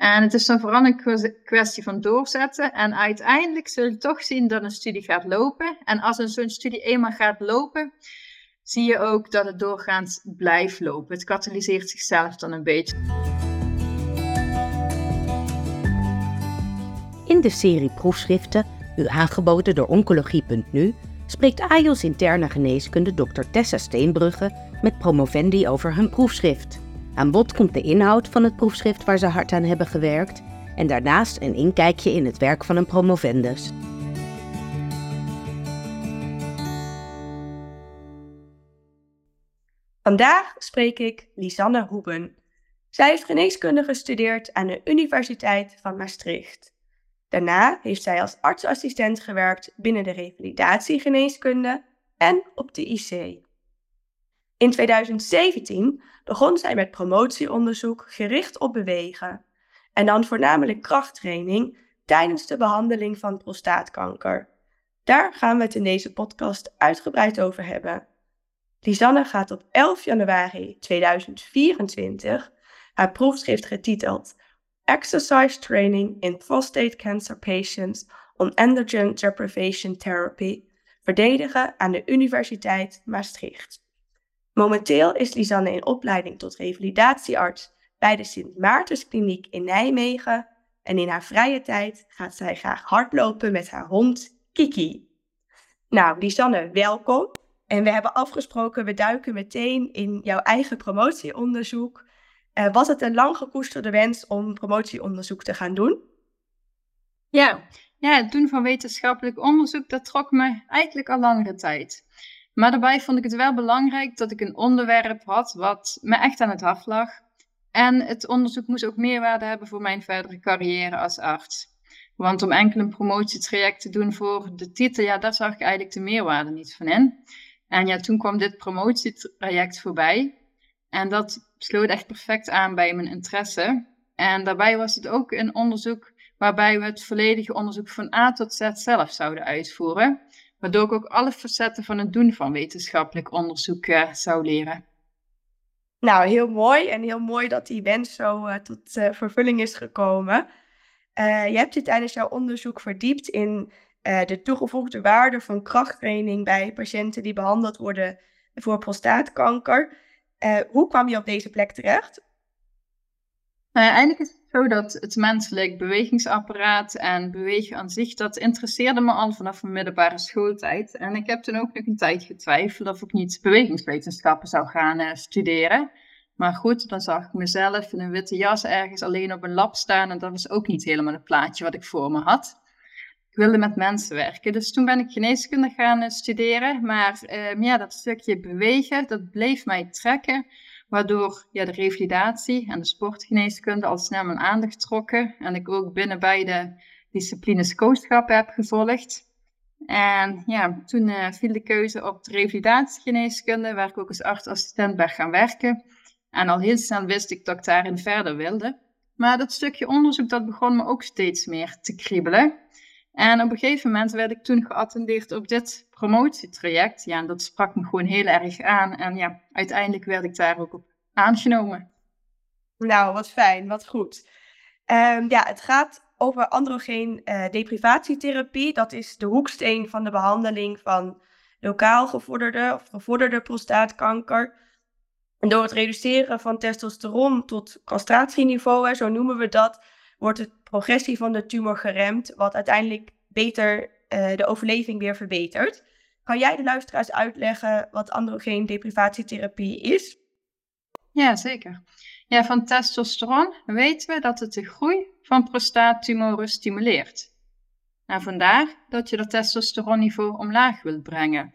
En het is dan vooral een kwestie van doorzetten. En uiteindelijk zul je toch zien dat een studie gaat lopen. En als een zo'n studie eenmaal gaat lopen, zie je ook dat het doorgaans blijft lopen. Het katalyseert zichzelf dan een beetje. In de serie proefschriften, u aangeboden door Oncologie.nu, spreekt AJOS interne geneeskunde Dr. Tessa Steenbrugge met promovendi over hun proefschrift. Aan bod komt de inhoud van het proefschrift waar ze hard aan hebben gewerkt en daarnaast een inkijkje in het werk van een promovendus. Vandaag spreek ik Lisanne Hoeben. Zij heeft geneeskunde gestudeerd aan de Universiteit van Maastricht. Daarna heeft zij als artsassistent gewerkt binnen de revalidatiegeneeskunde en op de IC. In 2017 begon zij met promotieonderzoek gericht op bewegen en dan voornamelijk krachttraining tijdens de behandeling van prostaatkanker. Daar gaan we het in deze podcast uitgebreid over hebben. Lisanne gaat op 11 januari 2024 haar proefschrift getiteld Exercise Training in Prostate Cancer Patients on Androgen Deprivation Therapy verdedigen aan de Universiteit Maastricht. Momenteel is Lisanne in opleiding tot revalidatiearts bij de Sint Maartenskliniek in Nijmegen en in haar vrije tijd gaat zij graag hardlopen met haar hond Kiki. Nou, Lisanne, welkom. En we hebben afgesproken, we duiken meteen in jouw eigen promotieonderzoek. Uh, was het een lang gekoesterde wens om promotieonderzoek te gaan doen? Ja, ja, het doen van wetenschappelijk onderzoek, dat trok me eigenlijk al langere tijd. Maar daarbij vond ik het wel belangrijk dat ik een onderwerp had wat me echt aan het hart lag. En het onderzoek moest ook meerwaarde hebben voor mijn verdere carrière als arts. Want om enkel een promotietraject te doen voor de titel, ja, daar zag ik eigenlijk de meerwaarde niet van in. En ja, toen kwam dit promotietraject voorbij. En dat sloot echt perfect aan bij mijn interesse. En daarbij was het ook een onderzoek waarbij we het volledige onderzoek van A tot Z zelf zouden uitvoeren waardoor ik ook alle facetten van het doen van wetenschappelijk onderzoek uh, zou leren. Nou, heel mooi en heel mooi dat die wens zo uh, tot uh, vervulling is gekomen. je hebt je tijdens jouw onderzoek verdiept in de toegevoegde waarde van krachttraining bij patiënten die behandeld worden voor prostaatkanker. hoe kwam je op deze plek terecht? Nou eigenlijk is het zo dat het menselijk bewegingsapparaat en bewegen aan zich, dat interesseerde me al vanaf mijn middelbare schooltijd. En ik heb toen ook nog een tijd getwijfeld of ik niet bewegingswetenschappen zou gaan uh, studeren. Maar goed, dan zag ik mezelf in een witte jas ergens alleen op een lab staan en dat was ook niet helemaal het plaatje wat ik voor me had. Ik wilde met mensen werken, dus toen ben ik geneeskunde gaan uh, studeren. Maar uh, ja, dat stukje bewegen, dat bleef mij trekken waardoor ja, de revalidatie en de sportgeneeskunde al snel mijn aandacht trokken. En ik ook binnen beide disciplines coachschap heb gevolgd. En ja, toen uh, viel de keuze op de revalidatiegeneeskunde, waar ik ook als artsassistent ben gaan werken. En al heel snel wist ik dat ik daarin verder wilde. Maar dat stukje onderzoek, dat begon me ook steeds meer te kriebelen. En op een gegeven moment werd ik toen geattendeerd op dit promotietraject. Ja, en dat sprak me gewoon heel erg aan. En ja, uiteindelijk werd ik daar ook op aangenomen. Nou, wat fijn, wat goed. Um, ja, het gaat over androgeen uh, deprivatietherapie. Dat is de hoeksteen van de behandeling van lokaal gevorderde of gevorderde prostaatkanker. En door het reduceren van testosteron tot castratieniveau, zo noemen we dat, wordt de progressie van de tumor geremd, wat uiteindelijk beter uh, de overleving weer verbetert. Kan jij de luisteraars uitleggen wat androgeen deprivatietherapie is? Ja, zeker. Ja, van testosteron weten we dat het de groei van prostaattumoren stimuleert. Nou, vandaar dat je dat testosteronniveau omlaag wilt brengen.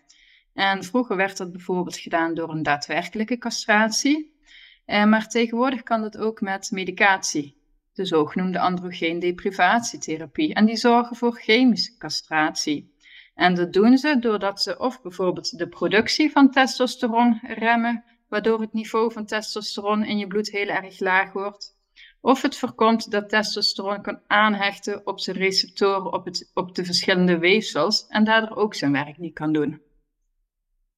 En vroeger werd dat bijvoorbeeld gedaan door een daadwerkelijke castratie. Eh, maar tegenwoordig kan dat ook met medicatie, de zogenoemde androgeen-deprivatietherapie. En die zorgen voor chemische castratie. En dat doen ze doordat ze of bijvoorbeeld de productie van testosteron remmen, waardoor het niveau van testosteron in je bloed heel erg laag wordt. Of het voorkomt dat testosteron kan aanhechten op zijn receptoren op, het, op de verschillende weefsels en daardoor ook zijn werk niet kan doen.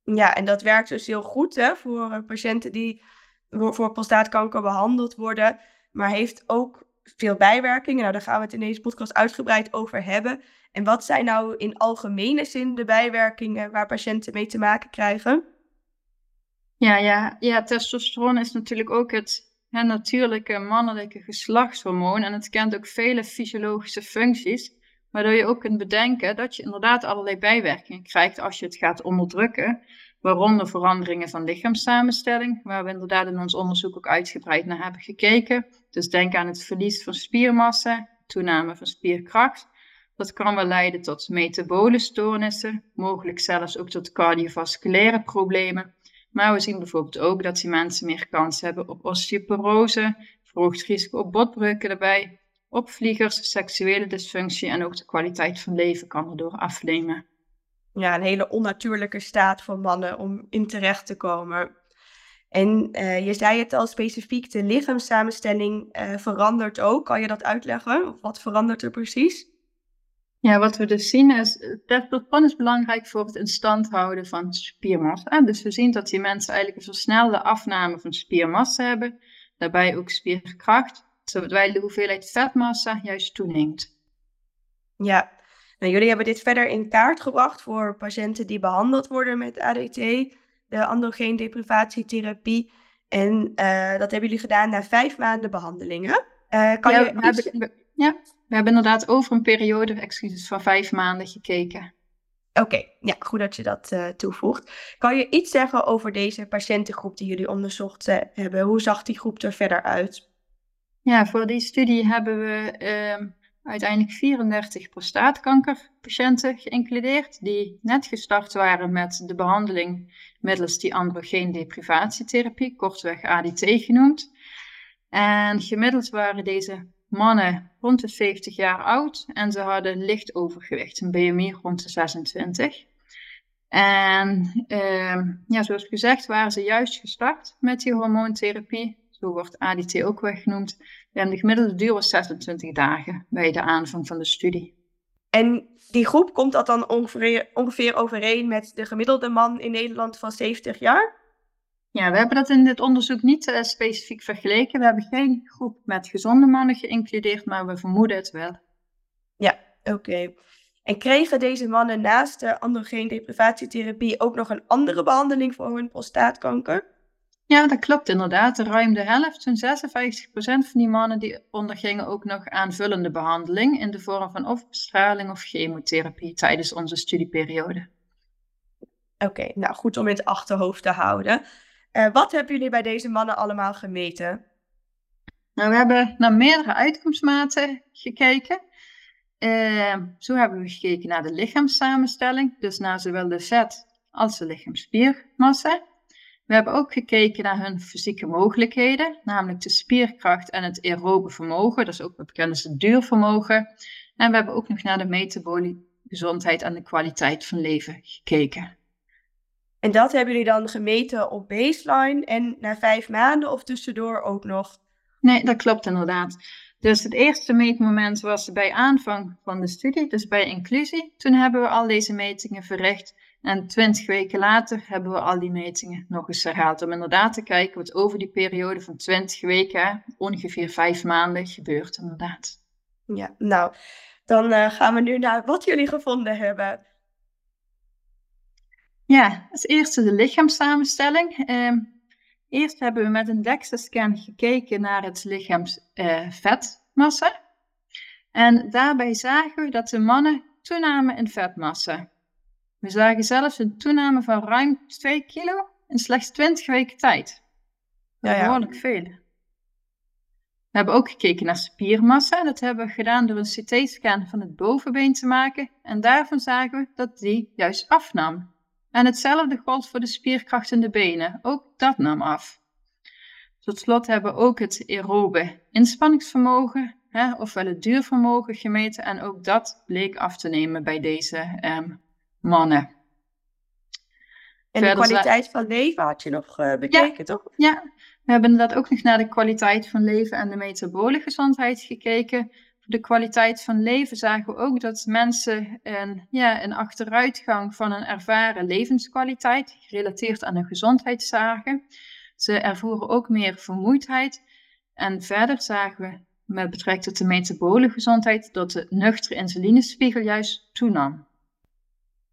Ja, en dat werkt dus heel goed hè, voor patiënten die voor prostaatkanker behandeld worden, maar heeft ook veel bijwerkingen. Nou, daar gaan we het in deze podcast uitgebreid over hebben. En wat zijn nou in algemene zin de bijwerkingen waar patiënten mee te maken krijgen? Ja, ja, ja testosteron is natuurlijk ook het, het natuurlijke mannelijke geslachtshormoon. En het kent ook vele fysiologische functies. Waardoor je ook kunt bedenken dat je inderdaad allerlei bijwerkingen krijgt als je het gaat onderdrukken. Waaronder veranderingen van lichaamssamenstelling, waar we inderdaad in ons onderzoek ook uitgebreid naar hebben gekeken. Dus denk aan het verlies van spiermassa, toename van spierkracht. Dat kan wel leiden tot metabole stoornissen, mogelijk zelfs ook tot cardiovasculaire problemen. Maar we zien bijvoorbeeld ook dat die mensen meer kans hebben op osteoporose, verhoogd risico op botbreuken erbij, opvliegers, seksuele dysfunctie en ook de kwaliteit van leven kan erdoor afnemen. Ja, een hele onnatuurlijke staat voor mannen om in terecht te komen. En uh, je zei het al specifiek, de lichaamssamenstelling uh, verandert ook. Kan je dat uitleggen? Wat verandert er precies? Ja, wat we dus zien is, testosteron is belangrijk voor het in stand houden van spiermassa. Dus we zien dat die mensen eigenlijk een versnelde afname van spiermassa hebben, daarbij ook spierkracht, terwijl de hoeveelheid vetmassa juist toeneemt. Ja, nou, jullie hebben dit verder in kaart gebracht voor patiënten die behandeld worden met ADT, de androgeendeprivatietherapie. En uh, dat hebben jullie gedaan na vijf maanden behandelingen. Uh, kan ja, je we hebben, ja, we hebben inderdaad over een periode excuses, van vijf maanden gekeken. Oké, ja, goed dat je dat uh, toevoegt. Kan je iets zeggen over deze patiëntengroep die jullie onderzocht hebben? Hoe zag die groep er verder uit? Ja, voor die studie hebben we uh, uiteindelijk 34 prostaatkankerpatiënten geïncludeerd die net gestart waren met de behandeling middels die androgeendeprivatietherapie, kortweg ADT genoemd. En gemiddeld waren deze mannen rond de 70 jaar oud en ze hadden licht overgewicht, een BMI rond de 26. En uh, ja, zoals gezegd waren ze juist gestart met die hormoontherapie. Zo wordt ADT ook wel genoemd. En de gemiddelde duur was 26 dagen bij de aanvang van de studie. En die groep komt dat dan ongeveer, ongeveer overeen met de gemiddelde man in Nederland van 70 jaar? Ja, we hebben dat in dit onderzoek niet uh, specifiek vergeleken. We hebben geen groep met gezonde mannen geïncludeerd, maar we vermoeden het wel. Ja, oké. En kregen deze mannen naast de androgeendeprivatietherapie ook nog een andere behandeling voor hun prostaatkanker? Ja, dat klopt inderdaad. Ruim de helft, zo'n 56% van die mannen, die ondergingen ook nog aanvullende behandeling in de vorm van of bestraling of chemotherapie tijdens onze studieperiode. Oké, nou goed om in het achterhoofd te houden. Uh, wat hebben jullie bij deze mannen allemaal gemeten? Nou, we hebben naar meerdere uitkomstmaten gekeken. Uh, zo hebben we gekeken naar de lichaamssamenstelling, dus naar zowel de vet als de lichaamsspiermassa. We hebben ook gekeken naar hun fysieke mogelijkheden, namelijk de spierkracht en het aerobe vermogen, dat is ook bekend als het duurvermogen. En we hebben ook nog naar de metabolische gezondheid en de kwaliteit van leven gekeken. En dat hebben jullie dan gemeten op baseline en na vijf maanden of tussendoor ook nog? Nee, dat klopt inderdaad. Dus het eerste meetmoment was bij aanvang van de studie, dus bij inclusie. Toen hebben we al deze metingen verricht. En twintig weken later hebben we al die metingen nog eens herhaald. Om inderdaad te kijken wat over die periode van twintig weken, ongeveer vijf maanden, gebeurt inderdaad. Ja, nou, dan uh, gaan we nu naar wat jullie gevonden hebben. Ja, als eerste de lichaamssamenstelling. Uh, eerst hebben we met een DEXA-scan gekeken naar het lichaamsvetmassa. Uh, en daarbij zagen we dat de mannen toenamen in vetmassa. We zagen zelfs een toename van ruim 2 kilo in slechts 20 weken tijd. Ja, ja. Behoorlijk veel. We hebben ook gekeken naar spiermassa. Dat hebben we gedaan door een CT-scan van het bovenbeen te maken. En daarvan zagen we dat die juist afnam. En hetzelfde gold voor de spierkracht in de benen. Ook dat nam af. Tot slot hebben we ook het aerobe inspanningsvermogen, hè, ofwel het duurvermogen gemeten. En ook dat bleek af te nemen bij deze um, mannen. En de kwaliteit van leven had je nog uh, bekeken, ja, toch? Ja, we hebben inderdaad ook nog naar de kwaliteit van leven en de metabole gezondheid gekeken. Voor de kwaliteit van leven zagen we ook dat mensen een, ja, een achteruitgang van een ervaren levenskwaliteit, gerelateerd aan hun gezondheid, zagen. Ze ervoeren ook meer vermoeidheid. En verder zagen we met betrekking tot de metabole gezondheid dat de nuchtere insulinespiegel juist toenam.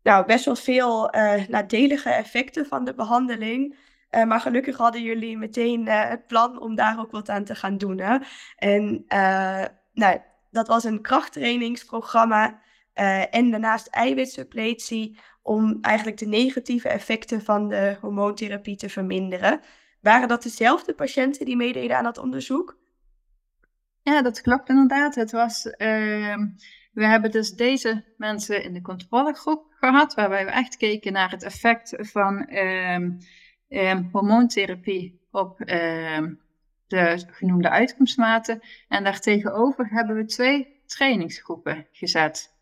Nou, best wel veel uh, nadelige effecten van de behandeling. Uh, maar gelukkig hadden jullie meteen uh, het plan om daar ook wat aan te gaan doen. Hè? En nou, dat was een krachttrainingsprogramma en daarnaast eiwitsuppletie om eigenlijk de negatieve effecten van de hormoontherapie te verminderen. Waren dat dezelfde patiënten die meededen aan dat onderzoek? Ja, dat klopt inderdaad. Het was, uh, we hebben dus deze mensen in de controlegroep gehad, waarbij we echt keken naar het effect van uh, hormoontherapie op de genoemde uitkomstmaten. En daartegenover hebben we twee trainingsgroepen gezet.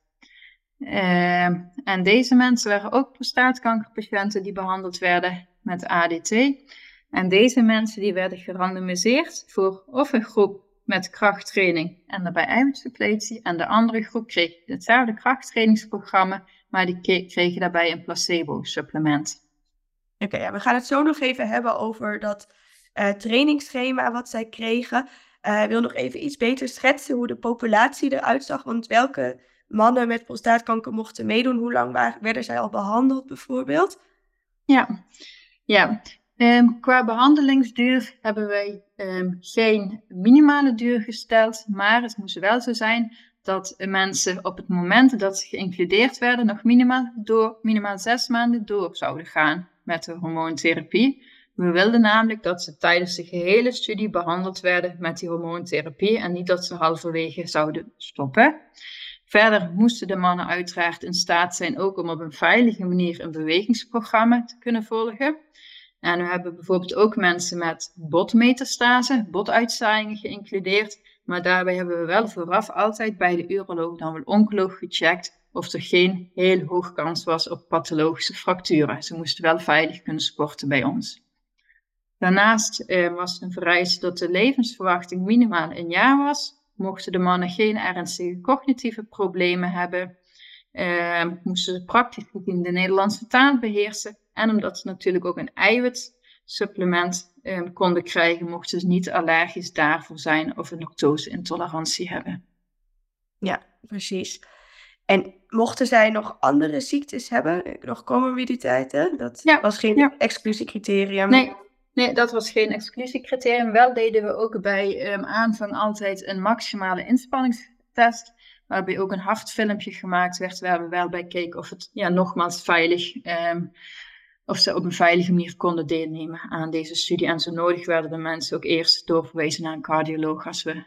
en deze mensen waren ook prostaatkankerpatiënten die behandeld werden met ADT. En deze mensen die werden gerandomiseerd voor of een groep met krachttraining en daarbij eiwitsuppletie. En de andere groep kreeg hetzelfde krachttrainingsprogramma, maar die kregen daarbij een placebo-supplement. Oké, ja, we gaan het zo nog even hebben over dat uh, trainingsschema wat zij kregen. Uh, ik wil nog even iets beter schetsen hoe de populatie eruit zag. Want welke mannen met prostaatkanker mochten meedoen? Hoe lang waren, werden zij al behandeld bijvoorbeeld? Ja, ja. Um, qua behandelingsduur hebben wij um, geen minimale duur gesteld, maar het moest wel zo zijn dat mensen op het moment dat ze geïncludeerd werden nog minimaal, door, minimaal zes maanden door zouden gaan met de hormoontherapie. We wilden namelijk dat ze tijdens de gehele studie behandeld werden met die hormoontherapie en niet dat ze halverwege zouden stoppen. Verder moesten de mannen uiteraard in staat zijn ook om op een veilige manier een bewegingsprogramma te kunnen volgen. En we hebben bijvoorbeeld ook mensen met botmetastase, botuitzaaiingen geïncludeerd. Maar daarbij hebben we wel vooraf altijd bij de uroloog dan wel oncoloog gecheckt of er geen heel hoog kans was op pathologische fracturen. Ze moesten wel veilig kunnen sporten bij ons. Daarnaast eh, was het een vereiste dat de levensverwachting minimaal een jaar was. Mochten de mannen geen ernstige cognitieve problemen hebben, eh, moesten ze praktisch gezien de Nederlandse taal beheersen en omdat ze natuurlijk ook een eiwitsupplement eh, konden krijgen, mochten ze niet allergisch daarvoor zijn of een lactose-intolerantie hebben. Ja, precies. En mochten zij nog andere ziektes hebben, nog comorbiditeiten? Dat ja, was geen ja. exclusiecriterium. Nee, nee, dat was geen exclusiecriterium. Wel deden we ook bij um, aanvang altijd een maximale inspanningstest waarbij ook een haftfilmpje gemaakt werd, waar we wel bij keken of het ja, nogmaals veilig um, of ze op een veilige manier konden deelnemen aan deze studie. En zo nodig werden de mensen ook eerst doorverwezen naar een cardioloog als we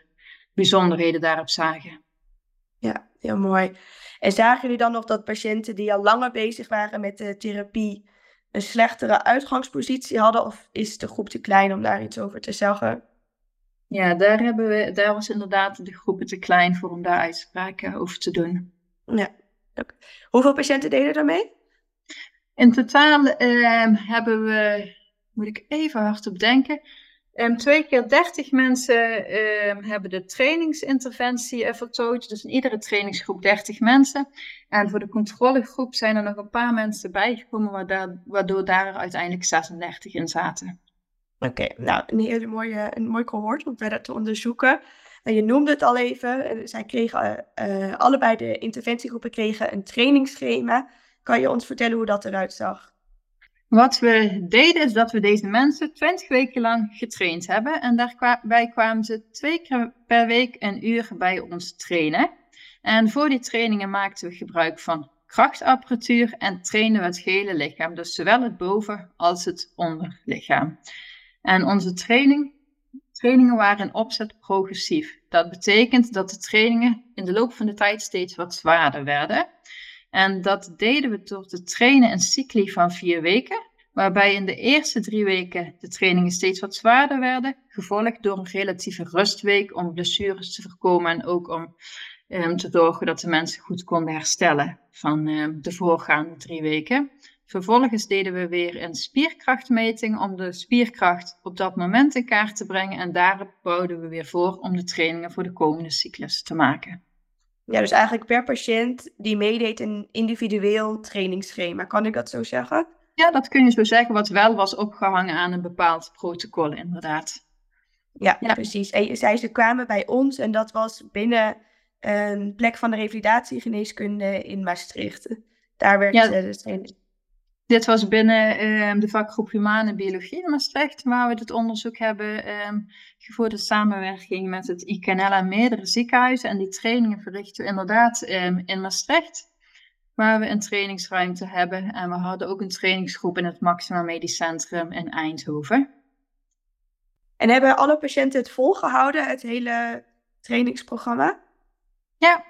bijzonderheden daarop zagen. Ja, heel mooi. En zagen jullie dan nog dat patiënten die al langer bezig waren met de therapie een slechtere uitgangspositie hadden? Of is de groep te klein om daar iets over te zeggen? Ja, daar, hebben we, daar was inderdaad de groep te klein voor om daar uitspraken over te doen. Ja. Hoeveel patiënten deden daarmee? In totaal ehm, hebben we, moet ik even hardop denken, um, twee keer 30 mensen ehm, hebben de trainingsinterventie uh, voltooid. Dus in iedere trainingsgroep 30 mensen. En voor de controlegroep zijn er nog een paar mensen bijgekomen, waardoor daar uiteindelijk 36 in zaten. Oké, nou een hele mooie, een mooi cohort om verder te onderzoeken. En je noemde het al even, eh, zij kregen, uh, allebei de interventiegroepen kregen een trainingsschema. Kan je ons vertellen hoe dat eruit zag? Wat we deden is dat we deze mensen 20 weken lang getraind hebben. En daarbij kwamen ze twee keer per week een uur bij ons trainen. En voor die trainingen maakten we gebruik van krachtapparatuur en trainen we het gehele lichaam. Dus zowel het boven- als het onderlichaam. En onze training, trainingen waren in opzet progressief. Dat betekent dat de trainingen in de loop van de tijd steeds wat zwaarder werden. En dat deden we door te trainen in cycli van vier weken, waarbij in de eerste drie weken de trainingen steeds wat zwaarder werden, gevolgd door een relatieve rustweek om blessures te voorkomen en ook om um, te zorgen dat de mensen goed konden herstellen van um, de voorgaande drie weken. Vervolgens deden we weer een spierkrachtmeting om de spierkracht op dat moment in kaart te brengen en daarop bouwden we weer voor om de trainingen voor de komende cyclus te maken. Ja, dus eigenlijk per patiënt die meedeed een individueel trainingsschema. Kan ik dat zo zeggen? Ja, dat kun je zo zeggen, wat wel was opgehangen aan een bepaald protocol, inderdaad. Ja, precies. En zei ze kwamen bij ons en dat was binnen een plek van de revalidatiegeneeskunde in Maastricht. Daar werd ja, dus Dit was binnen ehm, de vakgroep Humane Biologie in Maastricht, waar we dit onderzoek hebben um, gevoerd in samenwerking met het IKNL en meerdere ziekenhuizen. En die trainingen verrichten we inderdaad um, in Maastricht, waar we een trainingsruimte hebben. En we hadden ook een trainingsgroep in het Maxima Medisch Centrum in Eindhoven. En hebben alle patiënten het volgehouden, het hele trainingsprogramma? Ja,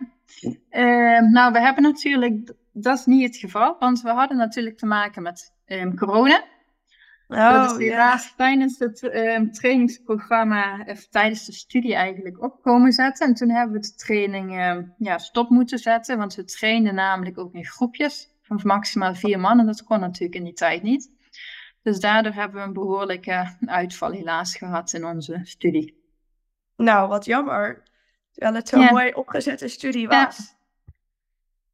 uh, nou we hebben natuurlijk, dat is niet het geval, want we hadden natuurlijk te maken met um, corona. Oh, dat is helaas ja. tijdens het um, trainingsprogramma, of tijdens de studie eigenlijk opkomen zetten. En toen hebben we de training um, ja, stop moeten zetten, want we trainden namelijk ook in groepjes van maximaal vier mannen. Dat kon natuurlijk in die tijd niet. Dus daardoor hebben we een behoorlijke uitval helaas gehad in onze studie. Nou, wat jammer. Terwijl het zo'n mooi opgezette studie was.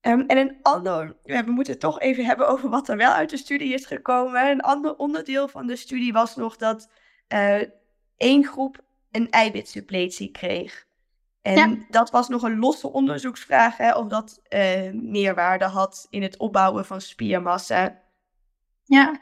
Ja. Um, en een ander, we moeten het toch even hebben over wat er wel uit de studie is gekomen. Een ander onderdeel van de studie was nog dat uh, één groep een eiwitsuppletie kreeg. En ja. dat was nog een losse onderzoeksvraag, hè, of dat uh, meerwaarde had in het opbouwen van spiermassa. Ja,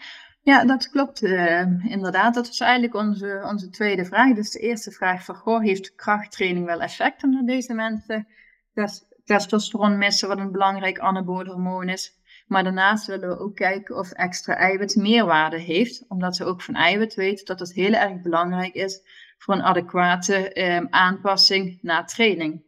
ja, dat klopt uh, inderdaad. Dat was eigenlijk onze, onze tweede vraag. Dus de eerste vraag van, goh, heeft krachttraining wel effect op deze mensen? Dus testosteron missen, wat een belangrijk anabole hormoon is. Maar daarnaast willen we ook kijken of extra eiwit meerwaarde heeft, omdat we ook van eiwit weten dat het heel erg belangrijk is voor een adequate um, aanpassing na training.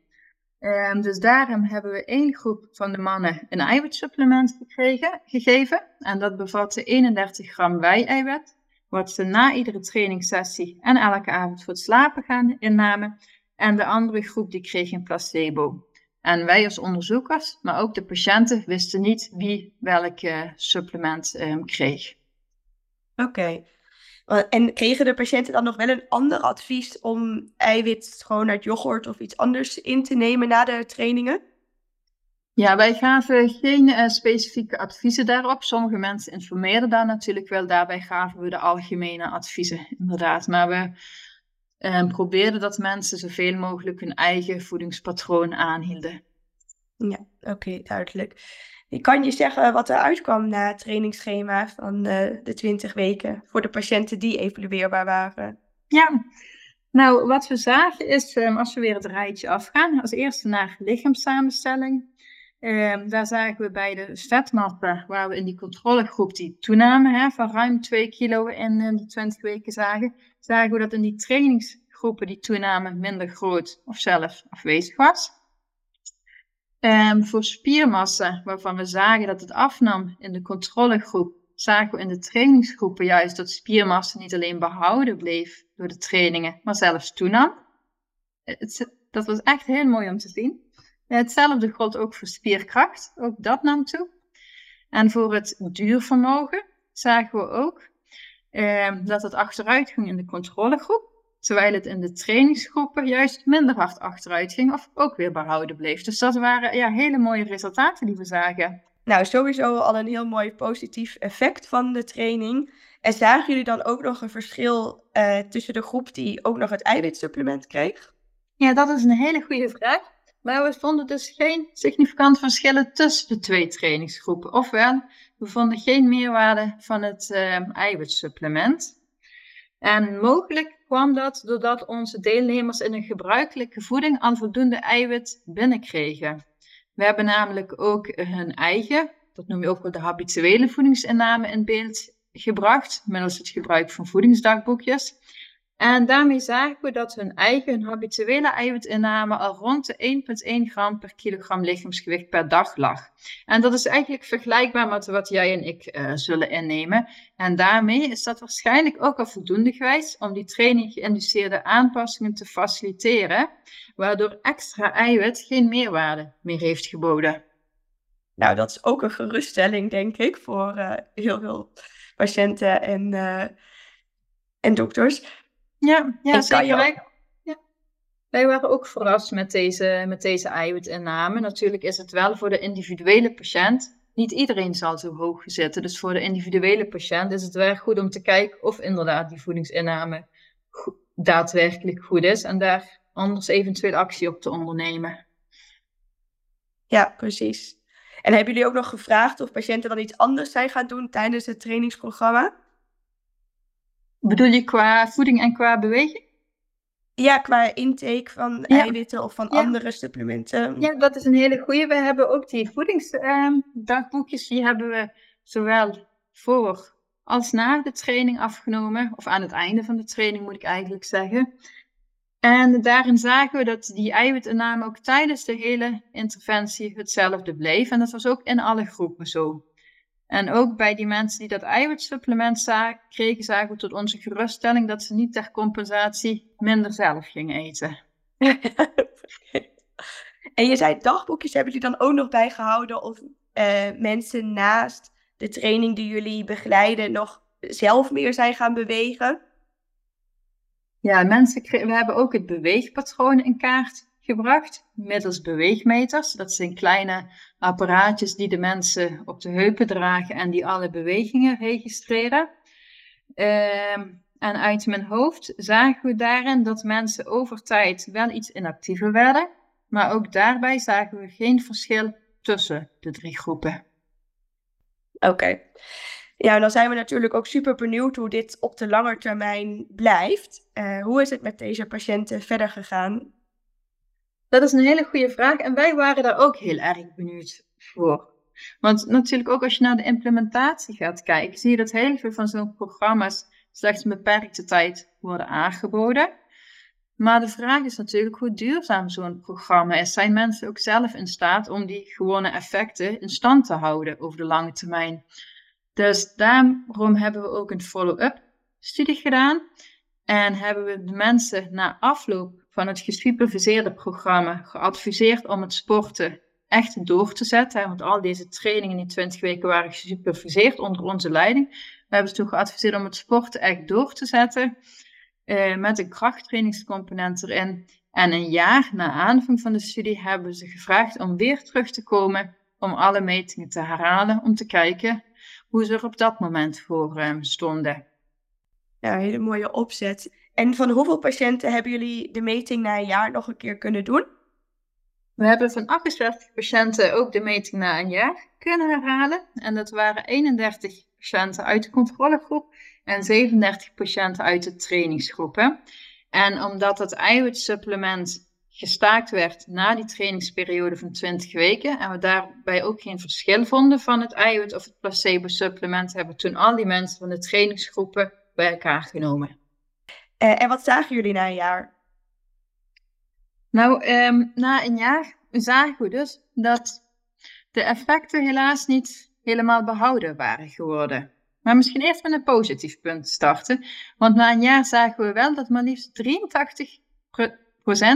Um, dus daarom hebben we één groep van de mannen een eiwitsupplement gekregen, gegeven. En dat bevatte 31 gram wei-eiwit, wat ze na iedere trainingssessie en elke avond voor het slapen gaan innamen. En de andere groep die kreeg een placebo. En wij als onderzoekers, maar ook de patiënten, wisten niet wie welk supplement um, kreeg. Oké. En kregen de patiënten dan nog wel een ander advies om eiwit gewoon uit yoghurt of iets anders in te nemen na de trainingen? Ja, wij gaven geen uh, specifieke adviezen daarop. Sommige mensen informeerden daar natuurlijk wel. Daarbij gaven we de algemene adviezen, inderdaad. Maar we uh, probeerden dat mensen zoveel mogelijk hun eigen voedingspatroon aanhielden. Ja, oké, duidelijk. Kan je zeggen wat er uitkwam na het trainingsschema van de 20 weken voor de patiënten die evalueerbaar waren? Ja, nou wat we zagen is, um, als we weer het rijtje afgaan, als eerste naar lichaamssamenstelling. Um, daar zagen we bij de vetmappen, waar we in die controlegroep die toename van ruim 2 kilo in, in de 20 weken zagen, zagen we dat in die trainingsgroepen die toename minder groot of zelf afwezig was. Um, voor spiermassa, waarvan we zagen dat het afnam in de controlegroep, zagen we in de trainingsgroepen juist dat spiermassa niet alleen behouden bleef door de trainingen, maar zelfs toenam. Het, dat was echt heel mooi om te zien. Hetzelfde gold ook voor spierkracht, ook dat nam toe. En voor het duurvermogen zagen we ook um, dat het achteruit ging in de controlegroep terwijl het in de trainingsgroepen juist minder hard achteruit ging of ook weer behouden bleef. Dus dat waren ja, hele mooie resultaten die we zagen. Nou, sowieso al een heel mooi positief effect van de training. En zagen jullie dan ook nog een verschil uh, tussen de groep die ook nog het eiwitsupplement kreeg? Ja, dat is een hele goede vraag. Maar we vonden dus geen significant verschillen tussen de twee trainingsgroepen. Ofwel, we vonden geen meerwaarde van het uh, eiwitsupplement. En mogelijk kwam dat doordat onze deelnemers in een gebruikelijke voeding al voldoende eiwit binnenkregen. We hebben namelijk ook hun eigen, dat noem je ook wel de habituele voedingsinname in beeld gebracht, middels het gebruik van voedingsdagboekjes. En daarmee zagen we dat hun eigen, habituele eiwitinname al rond de 1,1 gram per kilogram lichaamsgewicht per dag lag. En dat is eigenlijk vergelijkbaar met wat jij en ik uh, zullen innemen. En daarmee is dat waarschijnlijk ook al voldoende geweest om die training geïnduceerde aanpassingen te faciliteren, waardoor extra eiwit geen meerwaarde meer heeft geboden. Nou, dat is ook een geruststelling, denk ik, voor uh, heel veel patiënten en, uh, en dokters. Ja, ja zeker. Wij, ja. wij waren ook verrast met deze, met deze eiwitinname. Natuurlijk is het wel voor de individuele patiënt. Niet iedereen zal zo hoog zitten. Dus voor de individuele patiënt is het wel goed om te kijken of inderdaad die voedingsinname daadwerkelijk goed is en daar anders eventueel actie op te ondernemen. Ja, precies. En hebben jullie ook nog gevraagd of patiënten dan iets anders zijn gaan doen tijdens het trainingsprogramma? Bedoel je qua voeding en qua beweging? Ja, qua intake van eiwitten of van andere supplementen. Ja, dat is een hele goede. We hebben ook die voedingsdagboekjes, die hebben we zowel voor als na de training afgenomen. Of aan het einde van de training moet ik eigenlijk zeggen. En daarin zagen we dat die eiwitinname ook tijdens de hele interventie hetzelfde bleef. En dat was ook in alle groepen zo. En ook bij die mensen die dat eiwitsupplement kregen, zagen we tot onze geruststelling dat ze niet ter compensatie minder zelf gingen eten. en je zei dagboekjes, hebben jullie dan ook nog bijgehouden of uh, mensen naast de training die jullie begeleiden nog zelf meer zijn gaan bewegen? Ja, mensen, we hebben ook het beweegpatroon in kaart gebracht middels beweegmeters. Dat zijn kleine apparaatjes die de mensen op de heupen dragen en die alle bewegingen registreren. Ehm, en uit mijn hoofd zagen we daarin dat mensen over tijd wel iets inactiever werden, maar ook daarbij zagen we geen verschil tussen de drie groepen. Oké. Ja, dan zijn we natuurlijk ook super benieuwd hoe dit op de lange termijn blijft. Uh, hoe is het met deze patiënten verder gegaan? Dat is een hele goede vraag en wij waren daar ook heel erg benieuwd voor. Want natuurlijk ook als je naar de implementatie gaat kijken, zie je dat heel veel van zo'n programma's slechts een beperkte tijd worden aangeboden. Maar de vraag is natuurlijk hoe duurzaam zo'n programma is. Zijn mensen ook zelf in staat om die gewone effecten in stand te houden over de lange termijn? Dus daarom hebben we ook een follow-up studie gedaan. En hebben we de mensen na afloop van het gesuperviseerde programma geadviseerd om het sporten echt door te zetten. Want al deze trainingen, die 20 weken, waren gesuperviseerd onder onze leiding. We hebben ze toen geadviseerd om het sporten echt door te zetten. Uh, met een krachttrainingscomponent erin. En een jaar na aanvang van de studie hebben ze gevraagd om weer terug te komen. Om alle metingen te herhalen. Om te kijken hoe ze er op dat moment voor um, stonden. Ja, hele mooie opzet. En van hoeveel patiënten hebben jullie de meting na een jaar nog een keer kunnen doen? We hebben van 68 patiënten ook de meting na een jaar kunnen herhalen. En dat waren 31 patiënten uit de controlegroep en 37 patiënten uit de trainingsgroepen. En omdat het eiwitsupplement gestaakt werd na die trainingsperiode van 20 weken en we daarbij ook geen verschil vonden van het eiwit of het placebo-supplement, hebben we toen al die mensen van de trainingsgroepen bij elkaar genomen. Uh, en wat zagen jullie na een jaar? Nou, um, na een jaar zagen we dus dat de effecten helaas niet helemaal behouden waren geworden. Maar misschien eerst met een positief punt starten. Want na een jaar zagen we wel dat maar liefst 83%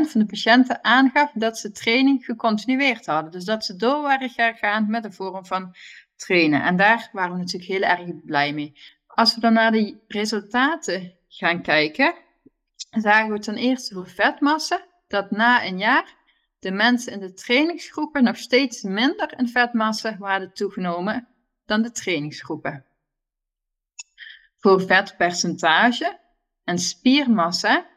van de patiënten aangaf dat ze training gecontinueerd hadden. Dus dat ze door waren gegaan met een vorm van trainen. En daar waren we natuurlijk heel erg blij mee. Als we dan naar de resultaten gaan kijken, zagen we ten eerste voor vetmassa dat na een jaar de mensen in de trainingsgroepen nog steeds minder in vetmassa waren toegenomen dan de trainingsgroepen. Voor vetpercentage en spiermassa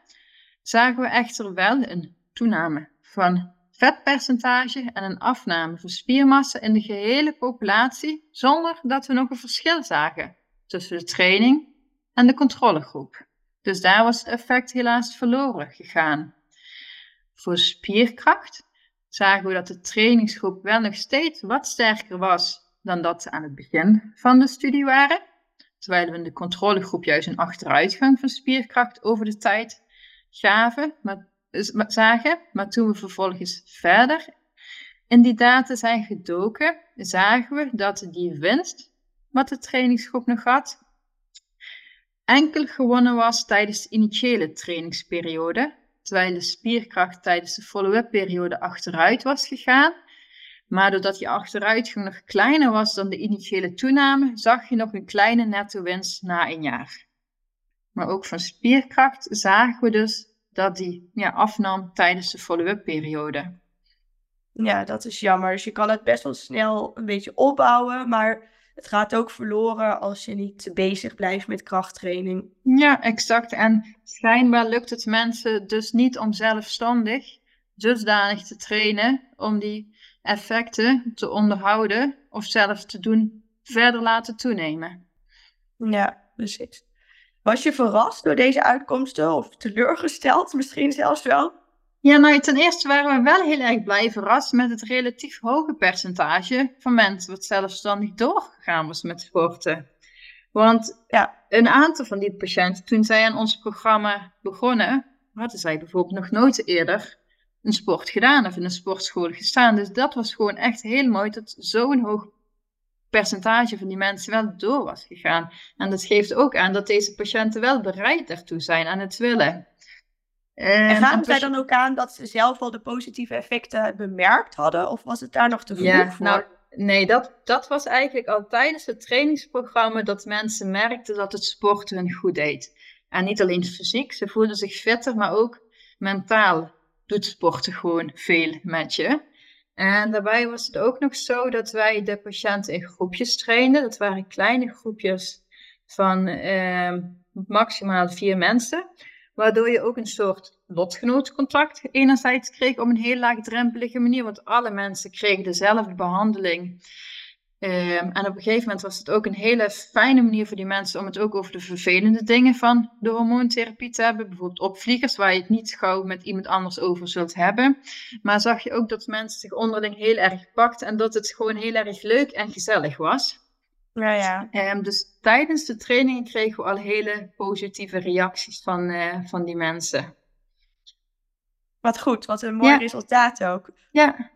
zagen we echter wel een toename van vetpercentage en een afname van spiermassa in de gehele populatie, zonder dat we nog een verschil zagen tussen de training en de controlegroep. Dus daar was het effect helaas verloren gegaan. Voor spierkracht zagen we dat de trainingsgroep wel nog steeds wat sterker was dan dat ze aan het begin van de studie waren, terwijl we in de controlegroep juist een achteruitgang van spierkracht over de tijd gaven, maar, zagen. Maar toen we vervolgens verder in die data zijn gedoken, zagen we dat die winst wat de trainingsgroep nog had, enkel gewonnen was tijdens de initiële trainingsperiode, terwijl de spierkracht tijdens de follow-up periode achteruit was gegaan. Maar doordat die achteruitgang nog kleiner was dan de initiële toename, zag je nog een kleine netto-winst na een jaar. Maar ook van spierkracht zagen we dus dat die ja, afnam tijdens de follow-up periode. Ja, dat is jammer. Dus je kan het best wel snel een beetje opbouwen, maar het gaat ook verloren als je niet bezig blijft met krachttraining. Ja, exact. En schijnbaar lukt het mensen dus niet om zelfstandig dusdanig te trainen om die effecten te onderhouden of zelfs te doen verder laten toenemen. Ja, precies. Was je verrast door deze uitkomsten of teleurgesteld misschien zelfs wel? Ja, nou ten eerste waren we wel heel erg blij verrast met het relatief hoge percentage van mensen wat zelfstandig doorgegaan was met sporten. Want ja, een aantal van die patiënten, toen zij aan ons programma begonnen, hadden zij bijvoorbeeld nog nooit eerder een sport gedaan of in een sportschool gestaan. Dus dat was gewoon echt heel mooi dat zo'n hoog percentage van die mensen wel door was gegaan. En dat geeft ook aan dat deze patiënten wel bereid daartoe zijn aan het willen. En gaven zij dan ook aan dat ze zelf al de positieve effecten bemerkt hadden? Of was het daar nog te vroeg ja, voor? Nou, nee, dat, dat was eigenlijk al tijdens het trainingsprogramma dat mensen merkten dat het sport hun goed deed. En niet alleen fysiek, ze voelden zich fitter, maar ook mentaal doet sporten gewoon veel met je. En daarbij was het ook nog zo dat wij de patiënten in groepjes trainden. Dat waren kleine groepjes van eh, maximaal vier mensen. Waardoor je ook een soort lotgenootcontact enerzijds kreeg op een heel laagdrempelige manier. Want alle mensen kregen dezelfde behandeling. Ehm, en op een gegeven moment was het ook een hele fijne manier voor die mensen om het ook over de vervelende dingen van de hormoontherapie te hebben. Bijvoorbeeld opvliegers, waar je het niet gauw met iemand anders over zult hebben. Maar zag je ook dat mensen zich onderling heel erg pakten en dat het gewoon heel erg leuk en gezellig was. Ja, ja. Um, dus tijdens de trainingen kregen we al hele positieve reacties van, uh, van die mensen. Wat goed, wat een mooi resultaat ook. Ja.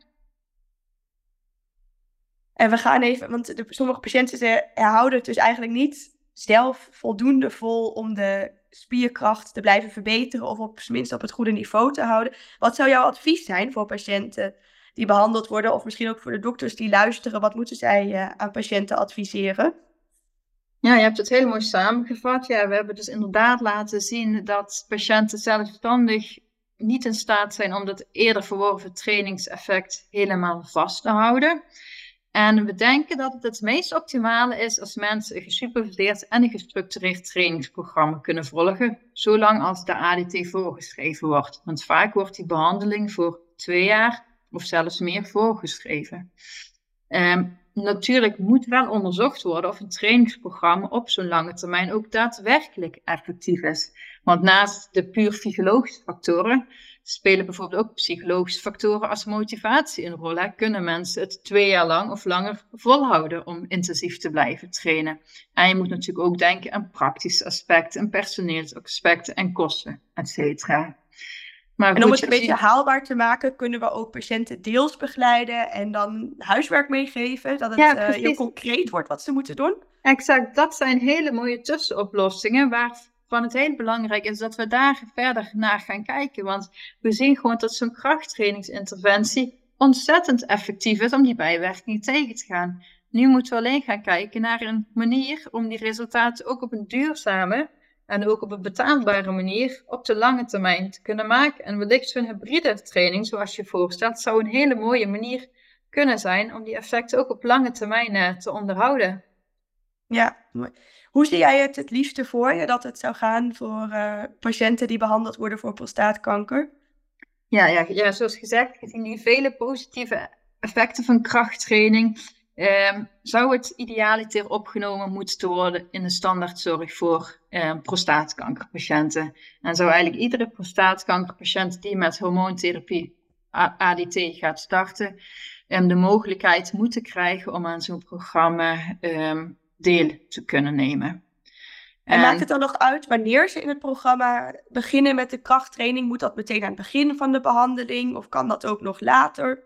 En we gaan even, want de, sommige patiënten ze houden het dus eigenlijk niet zelf voldoende vol om de spierkracht te blijven verbeteren of op tenminste op het goede niveau te houden. Wat zou jouw advies zijn voor patiënten die behandeld worden of misschien ook voor de dokters die luisteren? Wat moeten zij uh, aan patiënten adviseren? Ja, je hebt het heel mooi samengevat. Ja, we hebben dus inderdaad laten zien dat patiënten zelfstandig niet in staat zijn om dat eerder verworven trainingseffect helemaal vast te houden. En we denken dat het het meest optimale is als mensen een gesuperviseerd en een gestructureerd trainingsprogramma kunnen volgen, zolang als de ADT voorgeschreven wordt. Want vaak wordt die behandeling voor twee jaar of zelfs meer voorgeschreven. Um, natuurlijk moet wel onderzocht worden of een trainingsprogramma op zo'n lange termijn ook daadwerkelijk effectief is. Want naast de puur fysiologische factoren spelen bijvoorbeeld ook psychologische factoren als motivatie een rol. Kunnen mensen het twee jaar lang of langer volhouden om intensief te blijven trainen? En je moet natuurlijk ook denken aan praktische aspecten, en personeelsaspecten en kosten, et cetera. Maar en om het een beetje haalbaar te maken, kunnen we ook patiënten deels begeleiden en dan huiswerk meegeven, dat het ja, uh, heel concreet wordt wat ze moeten doen. Exact, dat zijn hele mooie tussenoplossingen waarvan het heel belangrijk is dat we daar verder naar gaan kijken. Want we zien gewoon dat zo'n krachttrainingsinterventie ontzettend effectief is om die bijwerkingen tegen te gaan. Nu moeten we alleen gaan kijken naar een manier om die resultaten ook op een duurzame en ook op een betaalbare manier op de lange termijn te kunnen maken. En wellicht zo'n hybride training, zoals je voorstelt, zou een hele mooie manier kunnen zijn om die effecten ook op lange termijn uh, te onderhouden. Ja, hoe zie jij het het liefste voor je dat het zou gaan voor uh, patiënten die behandeld worden voor prostaatkanker? Ja, ja, ja, zoals gezegd, gezien die vele positieve effecten van krachttraining, Um, zou het idealiter opgenomen moeten worden in de standaardzorg voor um, prostaatkankerpatiënten? En zou eigenlijk iedere prostaatkankerpatiënt die met hormoontherapie ADT gaat starten, um, de mogelijkheid moeten krijgen om aan zo'n programma deel te kunnen nemen. En, en maakt het dan nog uit wanneer ze in het programma beginnen met de krachttraining? Moet dat meteen aan het begin van de behandeling of kan dat ook nog later?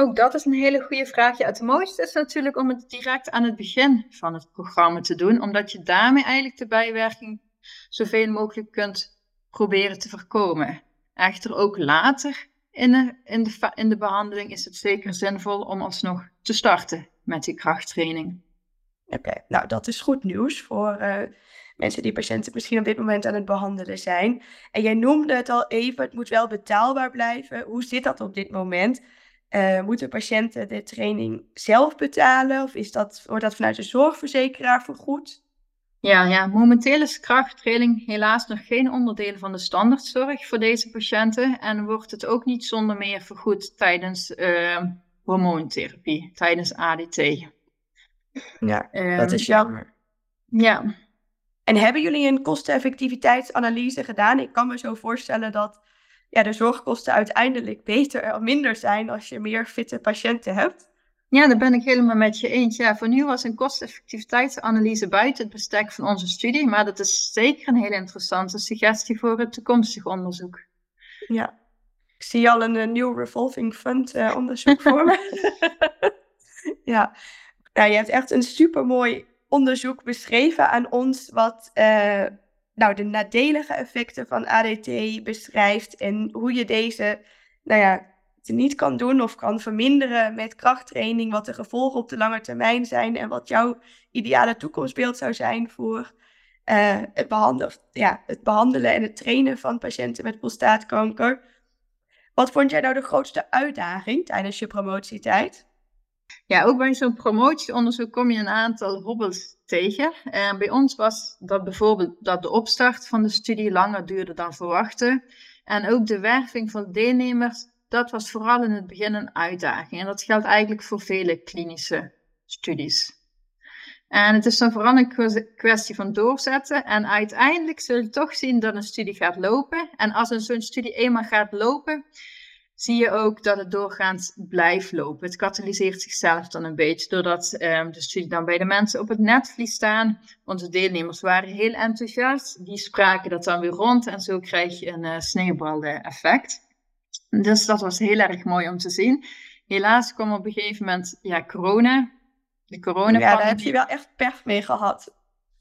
Ook dat is een hele goede vraag. Het mooiste is natuurlijk om het direct aan het begin van het programma te doen, omdat je daarmee eigenlijk de bijwerking zoveel mogelijk kunt proberen te voorkomen. Echter ook later in de, in de, in de behandeling is het zeker zinvol om alsnog te starten met die krachttraining. Oké, nou dat is goed nieuws voor uh, mensen die patiënten misschien op dit moment aan het behandelen zijn. En jij noemde het al even, het moet wel betaalbaar blijven. Hoe zit dat op dit moment? Uh, moeten patiënten de training zelf betalen of is dat, wordt dat vanuit de zorgverzekeraar vergoed? Ja, ja, momenteel is krachttraining helaas nog geen onderdeel van de standaardzorg voor deze patiënten en wordt het ook niet zonder meer vergoed tijdens uh, hormoontherapie, tijdens ADT. Ja, um, dat is jammer. Ja. En hebben jullie een kosteneffectiviteitsanalyse gedaan? Ik kan me zo voorstellen dat ja, de zorgkosten uiteindelijk beter of minder zijn als je meer fitte patiënten hebt. Ja, daar ben ik helemaal met je eens. Ja, voor nu was een kosteffectiviteitsanalyse buiten het bestek van onze studie, maar dat is zeker een hele interessante suggestie voor het toekomstig onderzoek. Ja, ik zie al een, nieuw revolving fund uh, onderzoek voor me. ja, nou, je hebt echt een supermooi onderzoek beschreven aan ons, wat uh, nou, de nadelige effecten van ADT beschrijft en hoe je deze nou ja, niet kan doen of kan verminderen met krachttraining, wat de gevolgen op de lange termijn zijn en wat jouw ideale toekomstbeeld zou zijn voor uh, het, behandelen, ja, het behandelen en het trainen van patiënten met prostaatkanker. Wat vond jij nou de grootste uitdaging tijdens je promotietijd? Ja, ook bij zo'n promotieonderzoek kom je een aantal hobbels En bij ons was dat bijvoorbeeld dat de opstart van de studie langer duurde dan verwachten. En ook de werving van deelnemers, dat was vooral in het begin een uitdaging. En dat geldt eigenlijk voor vele klinische studies. En het is dan vooral een kwestie van doorzetten. En uiteindelijk zul je toch zien dat een studie gaat lopen. En als een zo'n studie eenmaal gaat lopen, zie je ook dat het doorgaans blijft lopen. Het katalyseert zichzelf dan een beetje, doordat um, de studie dan bij de mensen op het netvlies staan. Onze deelnemers waren heel enthousiast, die spraken dat dan weer rond en zo krijg je een uh, sneeuwbal-effect. Dus dat was heel erg mooi om te zien. Helaas kwam op een gegeven moment ja, corona. De corona ja, daar heb je wel echt pech mee gehad.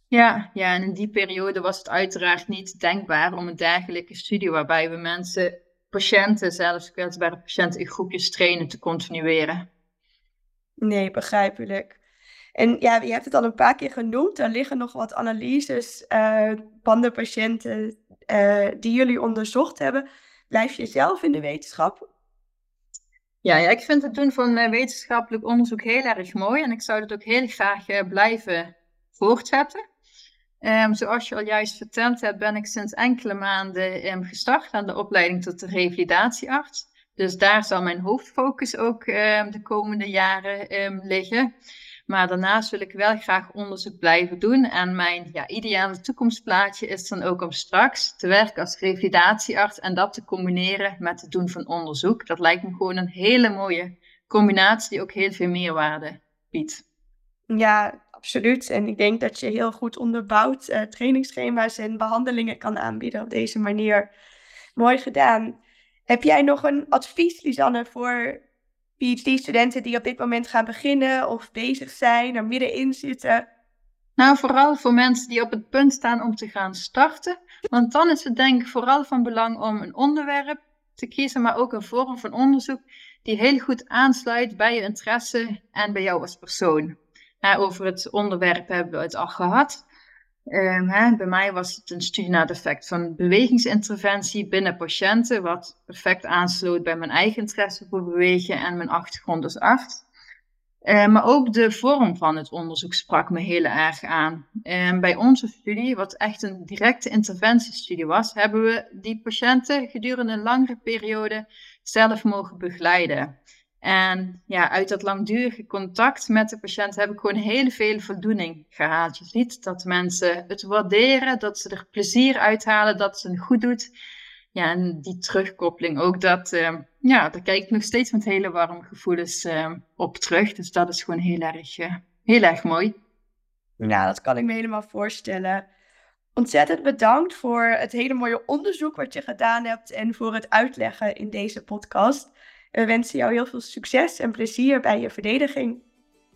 Ja, ja, en in die periode was het uiteraard niet denkbaar om een dergelijke studie waarbij we mensen patiënten, zelfs kwetsbare patiënten, in groepjes trainen te continueren. Nee, begrijpelijk. En ja, je hebt het al een paar keer genoemd. Er liggen nog wat analyses uh, van de patiënten uh, die jullie onderzocht hebben. Blijf je zelf in de wetenschap? Ja, ja ik vind het doen van uh, wetenschappelijk onderzoek heel erg mooi. En ik zou dat ook heel graag blijven voortzetten. Um, zoals je al juist verteld hebt, ben ik sinds enkele maanden um, gestart aan de opleiding tot de revalidatiearts. Dus daar zal mijn hoofdfocus ook um, de komende jaren liggen. Maar daarnaast wil ik wel graag onderzoek blijven doen. En mijn ja, ideale toekomstplaatje is dan ook om straks te werken als revalidatiearts en dat te combineren met het doen van onderzoek. Dat lijkt me gewoon een hele mooie combinatie die ook heel veel meerwaarde biedt. Ja, absoluut. En ik denk dat je heel goed onderbouwd uh, trainingsschema's en behandelingen kan aanbieden op deze manier. Mooi gedaan. Heb jij nog een advies, Lisanne, voor PhD-studenten die op dit moment gaan beginnen of bezig zijn, er middenin zitten? Nou, vooral voor mensen die op het punt staan om te gaan starten. Want dan is het denk ik vooral van belang om een onderwerp te kiezen, maar ook een vorm van onderzoek die heel goed aansluit bij je interesse en bij jou als persoon over het onderwerp hebben we het al gehad. Um, hè, bij mij was het een studie naar het effect van bewegingsinterventie binnen patiënten, wat perfect aansloot bij mijn eigen interesse voor bewegen en mijn achtergrond als arts. Uh, maar ook de vorm van het onderzoek sprak me heel erg aan. Um, bij onze studie, wat echt een directe interventiestudie was, hebben we die patiënten gedurende een langere periode zelf mogen begeleiden. En ja, uit dat langdurige contact met de patiënt heb ik gewoon heel veel voldoening gehaald. Je ziet dat mensen het waarderen, dat ze er plezier uithalen, dat ze het goed doet. Ja, en die terugkoppeling ook, dat, uh, ja, daar kijk ik nog steeds met hele warme gevoelens uh, op terug. Dus dat is gewoon heel erg, uh, heel erg mooi. Ja, dat kan ik me helemaal voorstellen. Ontzettend bedankt voor het hele mooie onderzoek wat je gedaan hebt en voor het uitleggen in deze podcast. We wensen jou heel veel succes en plezier bij je verdediging.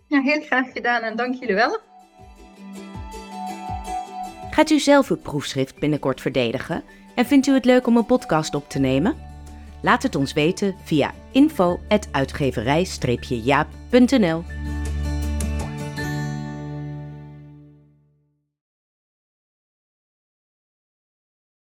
Ja, heel graag gedaan en dank jullie wel. Gaat u zelf uw proefschrift binnenkort verdedigen en vindt u het leuk om een podcast op te nemen? Laat het ons weten via info.uitgeverij-jaap.nl